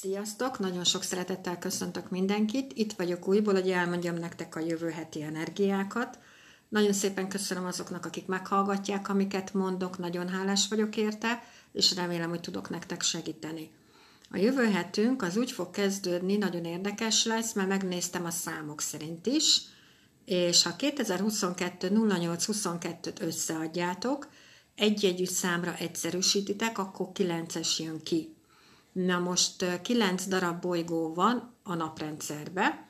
Sziasztok! Nagyon sok szeretettel köszöntök mindenkit. Itt vagyok újból, hogy elmondjam nektek a jövő heti energiákat. Nagyon szépen köszönöm azoknak, akik meghallgatják, amiket mondok, nagyon hálás vagyok érte, és remélem, hogy tudok nektek segíteni. A jövő hetünk az úgy fog kezdődni, nagyon érdekes lesz, mert megnéztem a számok szerint is, és ha 2022 0822-t összeadjátok, egy-egy számra egyszerűsítitek, akkor 9-es jön ki. Na most 9 darab bolygó van a naprendszerbe,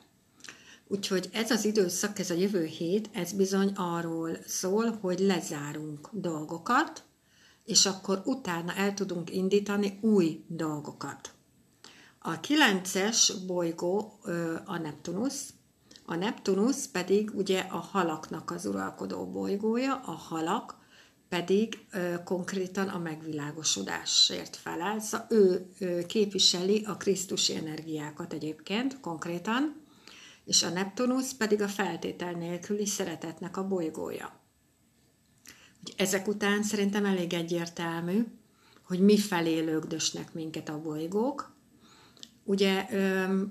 úgyhogy ez az időszak, ez a jövő hét, ez bizony arról szól, hogy lezárunk dolgokat, és akkor utána el tudunk indítani új dolgokat. A 9-es bolygó a Neptunusz, a Neptunusz pedig ugye a halaknak az uralkodó bolygója, a halak pedig ö, konkrétan a megvilágosodásért felel. Szóval ő, ő képviseli a Krisztusi energiákat egyébként konkrétan, és a Neptunusz pedig a feltétel nélküli szeretetnek a bolygója. Ezek után szerintem elég egyértelmű, hogy mi felé lögdösnek minket a bolygók. Ugye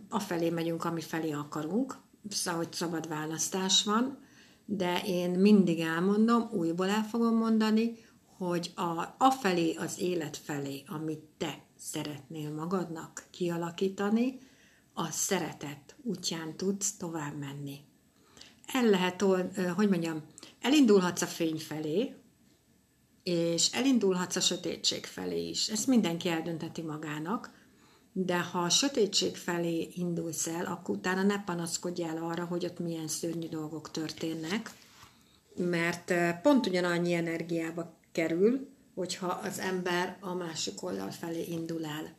a felé megyünk, ami felé akarunk, szóval, hogy szabad választás van, de én mindig elmondom, újból el fogom mondani, hogy a, a felé az élet felé, amit te szeretnél magadnak kialakítani, a szeretet útján tudsz tovább menni. El lehet, hogy mondjam, elindulhatsz a fény felé, és elindulhatsz a sötétség felé is. Ezt mindenki eldönteti magának, de ha a sötétség felé indulsz el, akkor utána ne panaszkodj el arra, hogy ott milyen szörnyű dolgok történnek, mert eh, pont ugyanannyi energiába kerül, hogyha az ember a másik oldal felé indul el.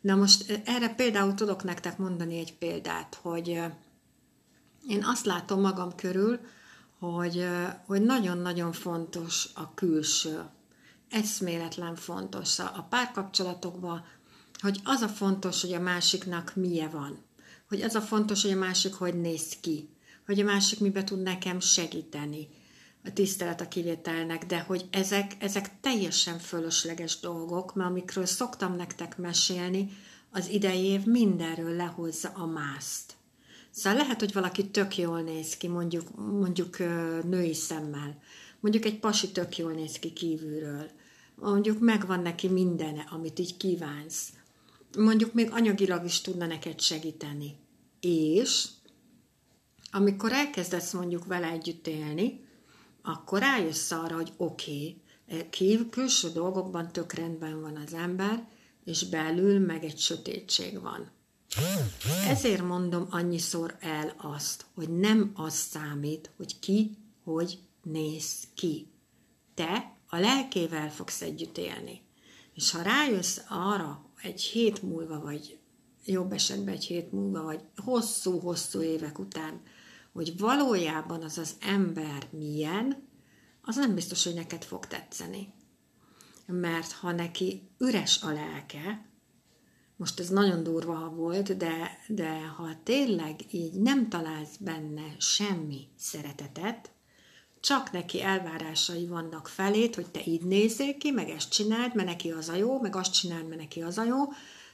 Na most eh, erre például tudok nektek mondani egy példát, hogy eh, én azt látom magam körül, hogy, hogy nagyon-nagyon fontos a külső. Eszméletlen fontos. A párkapcsolatokban hogy az a fontos, hogy a másiknak milyen van. Hogy az a fontos, hogy a másik hogy néz ki. Hogy a másik mibe tud nekem segíteni. A tisztelet a kivételnek, de hogy ezek, ezek teljesen fölösleges dolgok, mert amikről szoktam nektek mesélni, az idei év mindenről lehozza a mászt. Szóval lehet, hogy valaki tök jól néz ki, mondjuk, mondjuk női szemmel. Mondjuk egy pasi tök jól néz ki kívülről. Mondjuk megvan neki mindene, amit így kívánsz mondjuk még anyagilag is tudna neked segíteni. És amikor elkezdesz mondjuk vele együtt élni, akkor rájössz arra, hogy oké, okay, külső dolgokban tök rendben van az ember, és belül meg egy sötétség van. Ezért mondom annyiszor el azt, hogy nem az számít, hogy ki, hogy néz ki. Te a lelkével fogsz együtt élni. És ha rájössz arra, egy hét múlva, vagy jobb esetben egy hét múlva, vagy hosszú-hosszú évek után, hogy valójában az az ember milyen, az nem biztos, hogy neked fog tetszeni. Mert ha neki üres a lelke, most ez nagyon durva volt, de, de ha tényleg így nem találsz benne semmi szeretetet, csak neki elvárásai vannak felét, hogy te így nézzél ki, meg ezt csináld, mert neki az a jó, meg azt csináld, mert neki az a jó,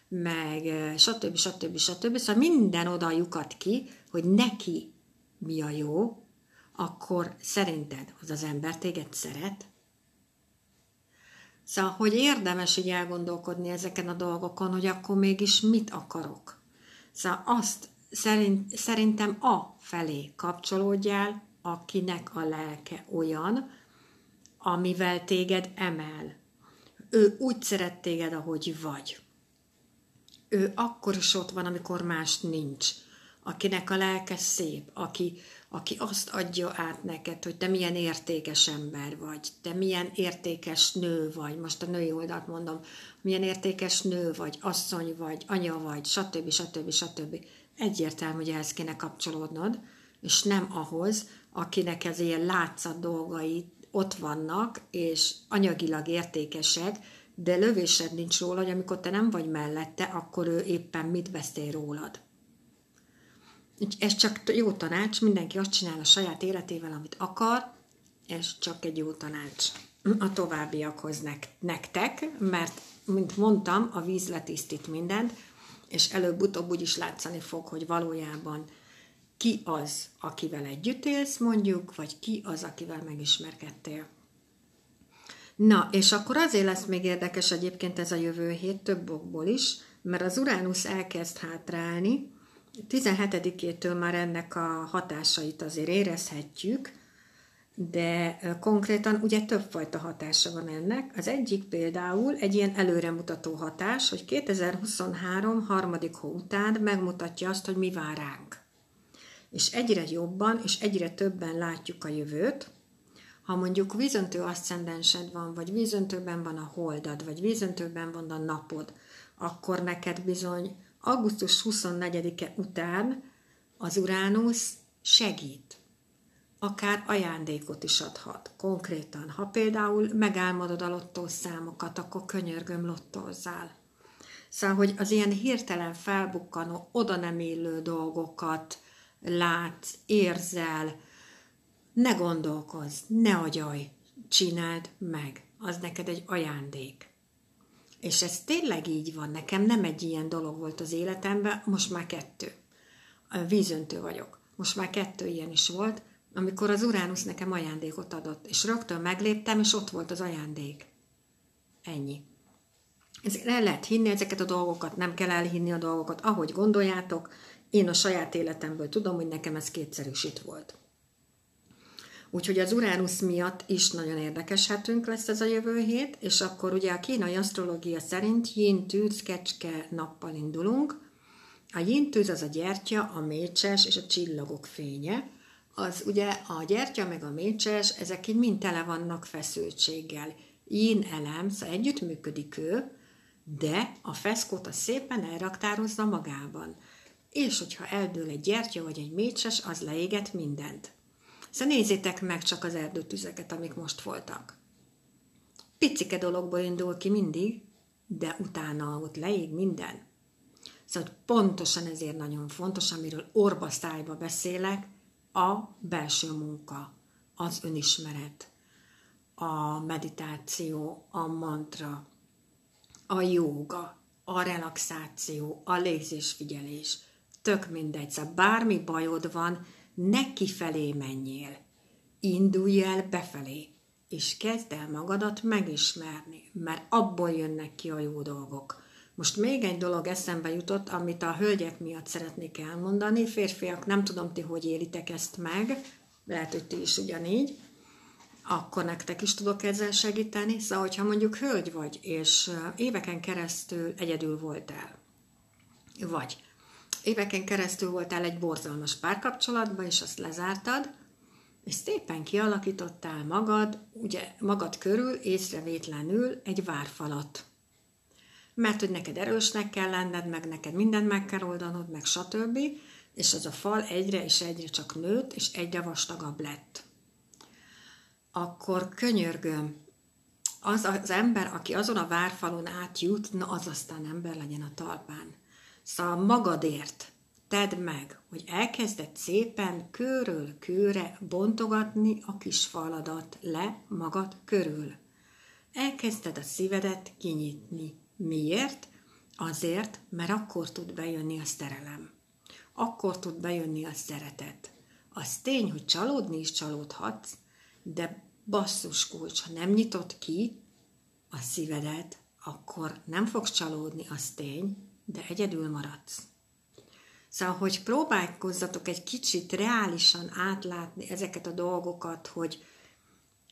meg stb. stb. stb. Szóval minden oda lyukat ki, hogy neki mi a jó, akkor szerinted az az ember téged szeret? Szóval, hogy érdemes így elgondolkodni ezeken a dolgokon, hogy akkor mégis mit akarok. Szóval azt szerint, szerintem a felé kapcsolódjál, akinek a lelke olyan, amivel téged emel. Ő úgy szeret téged, ahogy vagy. Ő akkor is ott van, amikor más nincs. Akinek a lelke szép, aki, aki azt adja át neked, hogy te milyen értékes ember vagy, te milyen értékes nő vagy, most a női oldalt mondom, milyen értékes nő vagy, asszony vagy, anya vagy, stb. stb. stb. Egyértelmű, hogy ehhez kéne kapcsolódnod, és nem ahhoz, akinek ez ilyen látszat dolgai ott vannak, és anyagilag értékesek, de lövésed nincs róla, hogy amikor te nem vagy mellette, akkor ő éppen mit beszél rólad. Ez csak jó tanács, mindenki azt csinál a saját életével, amit akar, ez csak egy jó tanács a továbbiakhoz nektek, mert, mint mondtam, a víz letisztít mindent, és előbb-utóbb úgy is látszani fog, hogy valójában ki az, akivel együtt élsz mondjuk, vagy ki az, akivel megismerkedtél. Na, és akkor azért lesz még érdekes egyébként ez a jövő hét több okból is, mert az Uránusz elkezd hátrálni, 17-től már ennek a hatásait azért érezhetjük, de konkrétan ugye többfajta hatása van ennek. Az egyik például egy ilyen előremutató hatás, hogy 2023 harmadik hó után megmutatja azt, hogy mi vár ránk. És egyre jobban és egyre többen látjuk a jövőt, ha mondjuk vízöntő aszcendensed van, vagy vízöntőben van a holdad, vagy vízöntőben van a napod, akkor neked bizony augusztus 24-e után az Uránusz segít. Akár ajándékot is adhat, konkrétan. Ha például megálmodod a lottó számokat, akkor könyörgöm lottózzál. Szóval, hogy az ilyen hirtelen felbukkanó, oda nem illő dolgokat látsz, érzel, ne gondolkozz, ne agyalj, csináld meg. Az neked egy ajándék. És ez tényleg így van. Nekem nem egy ilyen dolog volt az életemben, most már kettő. Vízöntő vagyok. Most már kettő ilyen is volt, amikor az Uránusz nekem ajándékot adott, és rögtön megléptem, és ott volt az ajándék. Ennyi. Ezért el lehet hinni ezeket a dolgokat, nem kell elhinni a dolgokat, ahogy gondoljátok. Én a saját életemből tudom, hogy nekem ez kétszerűsít volt. Úgyhogy az Uránusz miatt is nagyon érdekes hetünk lesz ez a jövő hét, és akkor ugye a kínai asztrológia szerint yin tűz kecske nappal indulunk. A yin tűz az a gyertya, a mécses és a csillagok fénye. Az ugye a gyertya meg a mécses, ezek így mind tele vannak feszültséggel. Yin elem, szóval együtt működik ő, de a feszkót a szépen elraktározza magában. És hogyha eldől egy gyertya vagy egy mécses, az leéget mindent. Szóval nézzétek meg csak az erdőtüzeket, amik most voltak. Picike dologból indul ki mindig, de utána ott leég minden. Szóval pontosan ezért nagyon fontos, amiről orba szájba beszélek, a belső munka, az önismeret, a meditáció, a mantra, a jóga, a relaxáció, a légzésfigyelés. Tök mindegy, szóval bármi bajod van, ne kifelé menjél, indulj el befelé, és kezd el magadat megismerni, mert abból jönnek ki a jó dolgok. Most még egy dolog eszembe jutott, amit a hölgyek miatt szeretnék elmondani. Férfiak, nem tudom ti, hogy élitek ezt meg, lehet, hogy ti is ugyanígy, akkor nektek is tudok ezzel segíteni. Szóval, hogyha mondjuk hölgy vagy, és éveken keresztül egyedül voltál, vagy éveken keresztül voltál egy borzalmas párkapcsolatban, és azt lezártad, és szépen kialakítottál magad, ugye magad körül észrevétlenül egy várfalat. Mert hogy neked erősnek kell lenned, meg neked mindent meg kell oldanod, meg stb. És az a fal egyre és egyre csak nőtt, és egyre vastagabb lett. Akkor könyörgöm, az az ember, aki azon a várfalon átjut, na az aztán ember legyen a talpán. Szóval magadért tedd meg, hogy elkezded szépen körül kőre bontogatni a kis faladat le magad körül. Elkezded a szívedet kinyitni. Miért? Azért, mert akkor tud bejönni a szerelem. Akkor tud bejönni a szeretet. Az tény, hogy csalódni is csalódhatsz, de basszus kulcs, ha nem nyitott ki a szívedet, akkor nem fogsz csalódni, az tény, de egyedül maradsz. Szóval, hogy próbálkozzatok egy kicsit reálisan átlátni ezeket a dolgokat, hogy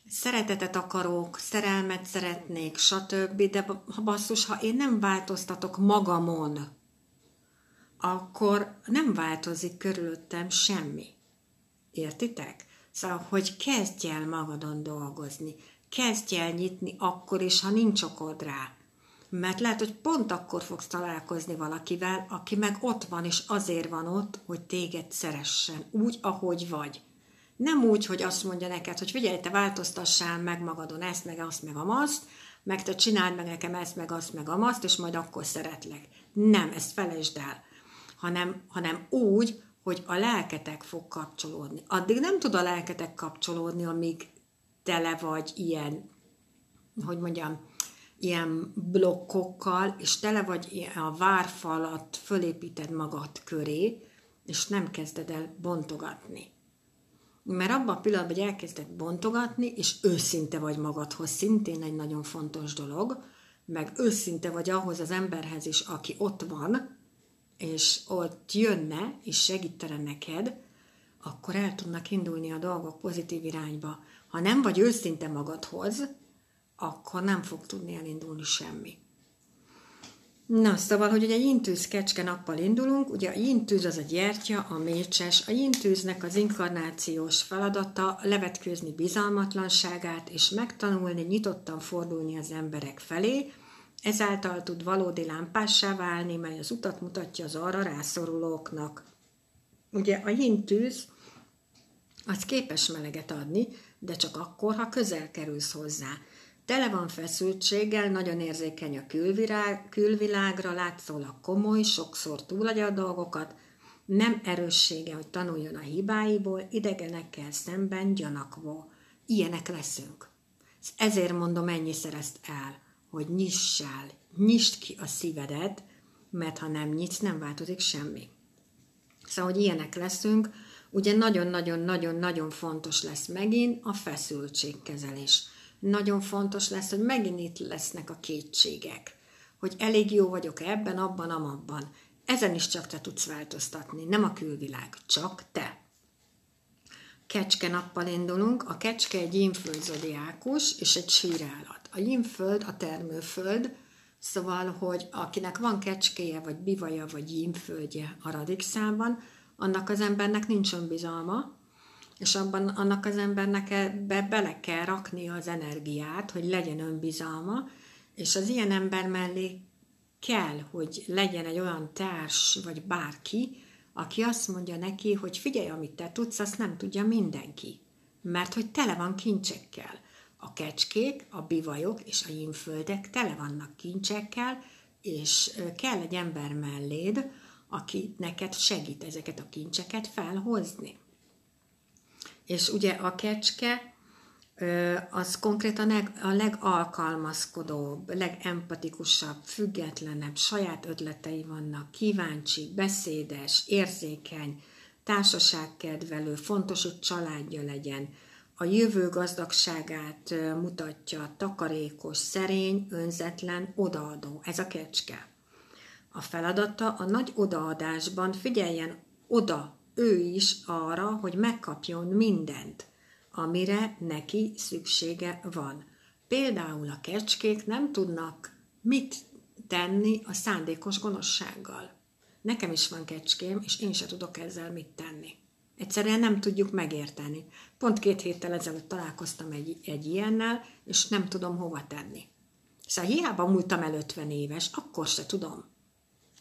szeretetet akarok, szerelmet szeretnék, stb., de ha basszus, ha én nem változtatok magamon, akkor nem változik körülöttem semmi. Értitek? Szóval, hogy kezdj el magadon dolgozni, kezdj el nyitni akkor is, ha nincs okod rá. Mert lehet, hogy pont akkor fogsz találkozni valakivel, aki meg ott van, és azért van ott, hogy téged szeressen, úgy, ahogy vagy. Nem úgy, hogy azt mondja neked, hogy figyelj, te változtassál meg magadon ezt, meg azt, meg amazt, meg te csináld meg nekem ezt, meg azt, meg amazt, és majd akkor szeretlek. Nem, ezt felejtsd el. Hanem, hanem úgy, hogy a lelketek fog kapcsolódni. Addig nem tud a lelketek kapcsolódni, amíg tele vagy ilyen, hogy mondjam, ilyen blokkokkal, és tele vagy a várfalat, fölépíted magad köré, és nem kezded el bontogatni. Mert abban a pillanatban, hogy elkezded bontogatni, és őszinte vagy magadhoz, szintén egy nagyon fontos dolog, meg őszinte vagy ahhoz az emberhez is, aki ott van, és ott jönne, és segítene neked, akkor el tudnak indulni a dolgok pozitív irányba. Ha nem vagy őszinte magadhoz, akkor nem fog tudni elindulni semmi. Na, szóval, hogy ugye jintűz kecske nappal indulunk, ugye a jintűz az a gyertya, a mécses, a jintűznek az inkarnációs feladata levetkőzni bizalmatlanságát, és megtanulni, nyitottan fordulni az emberek felé, ezáltal tud valódi lámpássá válni, mely az utat mutatja az arra rászorulóknak. Ugye a jintűz az képes meleget adni, de csak akkor, ha közel kerülsz hozzá. Tele van feszültséggel, nagyon érzékeny a külvilág, külvilágra, látszólag komoly, sokszor túladja dolgokat, nem erőssége, hogy tanuljon a hibáiból, idegenekkel szemben gyanakvó. Ilyenek leszünk. Ezért mondom ennyiszer ezt el, hogy nyissál, nyisd ki a szívedet, mert ha nem nyitsz, nem változik semmi. Szóval, hogy ilyenek leszünk, ugye nagyon-nagyon-nagyon-nagyon fontos lesz megint a feszültségkezelés nagyon fontos lesz, hogy megint itt lesznek a kétségek, hogy elég jó vagyok ebben, abban, amabban. Ezen is csak te tudsz változtatni, nem a külvilág, csak te. Kecske nappal indulunk, a kecske egy zodiákus és egy sírállat. A ínföld a termőföld, szóval, hogy akinek van kecskéje, vagy bivaja, vagy ínföldje a radixában, annak az embernek nincs önbizalma, és abban annak az embernek ebbe bele kell rakni az energiát, hogy legyen önbizalma, és az ilyen ember mellé kell, hogy legyen egy olyan társ, vagy bárki, aki azt mondja neki, hogy figyelj, amit te tudsz, azt nem tudja mindenki. Mert hogy tele van kincsekkel. A kecskék, a bivajok és a jínföldek tele vannak kincsekkel, és kell egy ember melléd, aki neked segít ezeket a kincseket felhozni. És ugye a kecske az konkrétan a legalkalmazkodóbb, legempatikusabb, függetlenebb, saját ötletei vannak, kíváncsi, beszédes, érzékeny, társaságkedvelő, fontos, hogy családja legyen, a jövő gazdagságát mutatja, takarékos, szerény, önzetlen, odaadó. Ez a kecske. A feladata a nagy odaadásban figyeljen oda ő is arra, hogy megkapjon mindent, amire neki szüksége van. Például a kecskék nem tudnak mit tenni a szándékos gonoszsággal. Nekem is van kecském, és én se tudok ezzel mit tenni. Egyszerűen nem tudjuk megérteni. Pont két héttel ezelőtt találkoztam egy, egy ilyennel, és nem tudom hova tenni. Szóval hiába múltam el 50 éves, akkor se tudom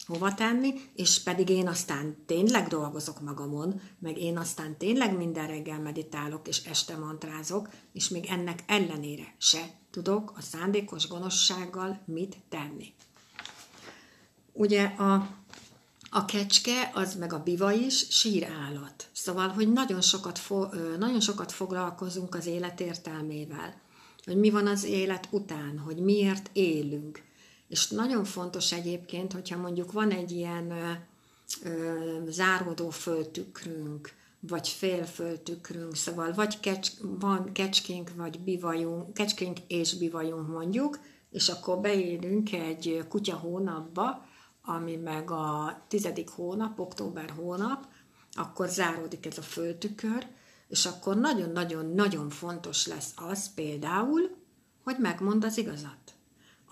hova tenni, és pedig én aztán tényleg dolgozok magamon, meg én aztán tényleg minden reggel meditálok és este mantrázok, és még ennek ellenére se tudok a szándékos gonoszsággal mit tenni. Ugye a, a kecske, az meg a biva is sírállat. Szóval, hogy nagyon sokat, fo, nagyon sokat foglalkozunk az élet értelmével. Hogy mi van az élet után, hogy miért élünk és nagyon fontos egyébként, hogyha mondjuk van egy ilyen ö, ö, záródó föltükrünk, vagy félföltükrünk, szóval vagy kecs, van kecskénk, vagy bivajunk, kecskénk és bivajunk mondjuk, és akkor beérünk egy kutya hónapba, ami meg a tizedik hónap, október hónap, akkor záródik ez a föltükör, és akkor nagyon-nagyon-nagyon fontos lesz az például, hogy megmond az igazat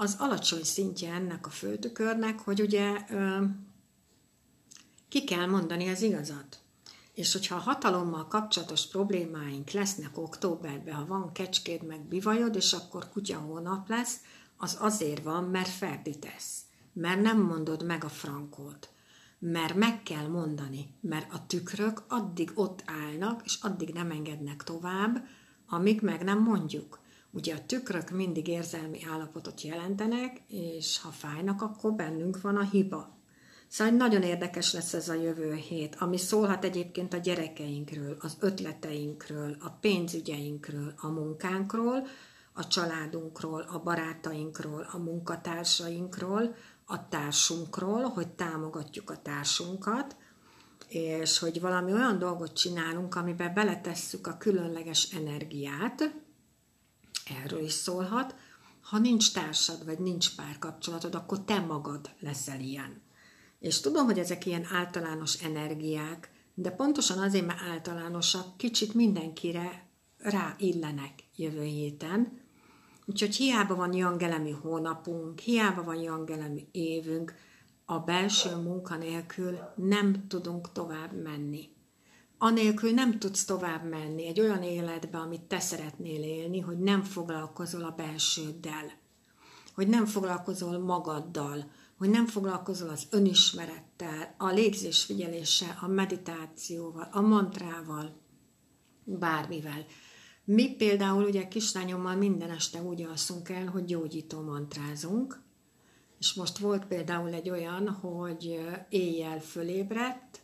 az alacsony szintje ennek a földtükörnek, hogy ugye ki kell mondani az igazat. És hogyha a hatalommal kapcsolatos problémáink lesznek októberben, ha van kecskéd meg bivajod, és akkor kutya hónap lesz, az azért van, mert ferdítesz. Mert nem mondod meg a frankót. Mert meg kell mondani. Mert a tükrök addig ott állnak, és addig nem engednek tovább, amíg meg nem mondjuk. Ugye a tükrök mindig érzelmi állapotot jelentenek, és ha fájnak, akkor bennünk van a hiba. Szóval nagyon érdekes lesz ez a jövő hét, ami szólhat egyébként a gyerekeinkről, az ötleteinkről, a pénzügyeinkről, a munkánkról, a családunkról, a barátainkról, a munkatársainkról, a társunkról, hogy támogatjuk a társunkat, és hogy valami olyan dolgot csinálunk, amiben beletesszük a különleges energiát, erről is szólhat, ha nincs társad, vagy nincs párkapcsolatod, akkor te magad leszel ilyen. És tudom, hogy ezek ilyen általános energiák, de pontosan azért, mert általánosak, kicsit mindenkire ráillenek jövő héten. Úgyhogy hiába van jangelemi hónapunk, hiába van jangelemi évünk, a belső munka nélkül nem tudunk tovább menni. Anélkül nem tudsz tovább menni egy olyan életbe, amit te szeretnél élni, hogy nem foglalkozol a belsőddel, hogy nem foglalkozol magaddal, hogy nem foglalkozol az önismerettel, a légzésfigyeléssel, a meditációval, a mantrával, bármivel. Mi például ugye kislányommal minden este úgy alszunk el, hogy gyógyító mantrázunk, és most volt például egy olyan, hogy éjjel fölébredt,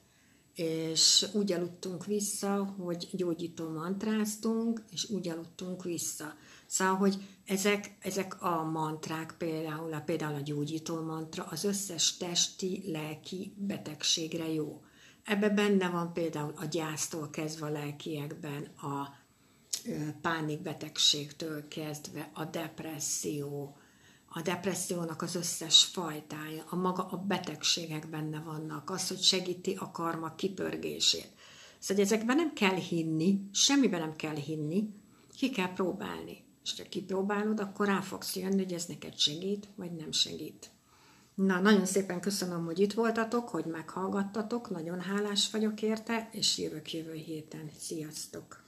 és úgy aludtunk vissza, hogy gyógyító mantráztunk, és úgy aludtunk vissza. Szóval, hogy ezek, ezek a mantrák, például a, például a gyógyító mantra, az összes testi, lelki betegségre jó. Ebbe benne van például a gyásztól kezdve a lelkiekben, a pánikbetegségtől kezdve a depresszió, a depressziónak az összes fajtája, a maga a betegségek benne vannak, az, hogy segíti a karma kipörgését. Szóval ezekben nem kell hinni, semmiben nem kell hinni, ki kell próbálni. És ha kipróbálod, akkor rá fogsz jönni, hogy ez neked segít, vagy nem segít. Na, nagyon szépen köszönöm, hogy itt voltatok, hogy meghallgattatok, nagyon hálás vagyok érte, és jövök jövő héten. Sziasztok!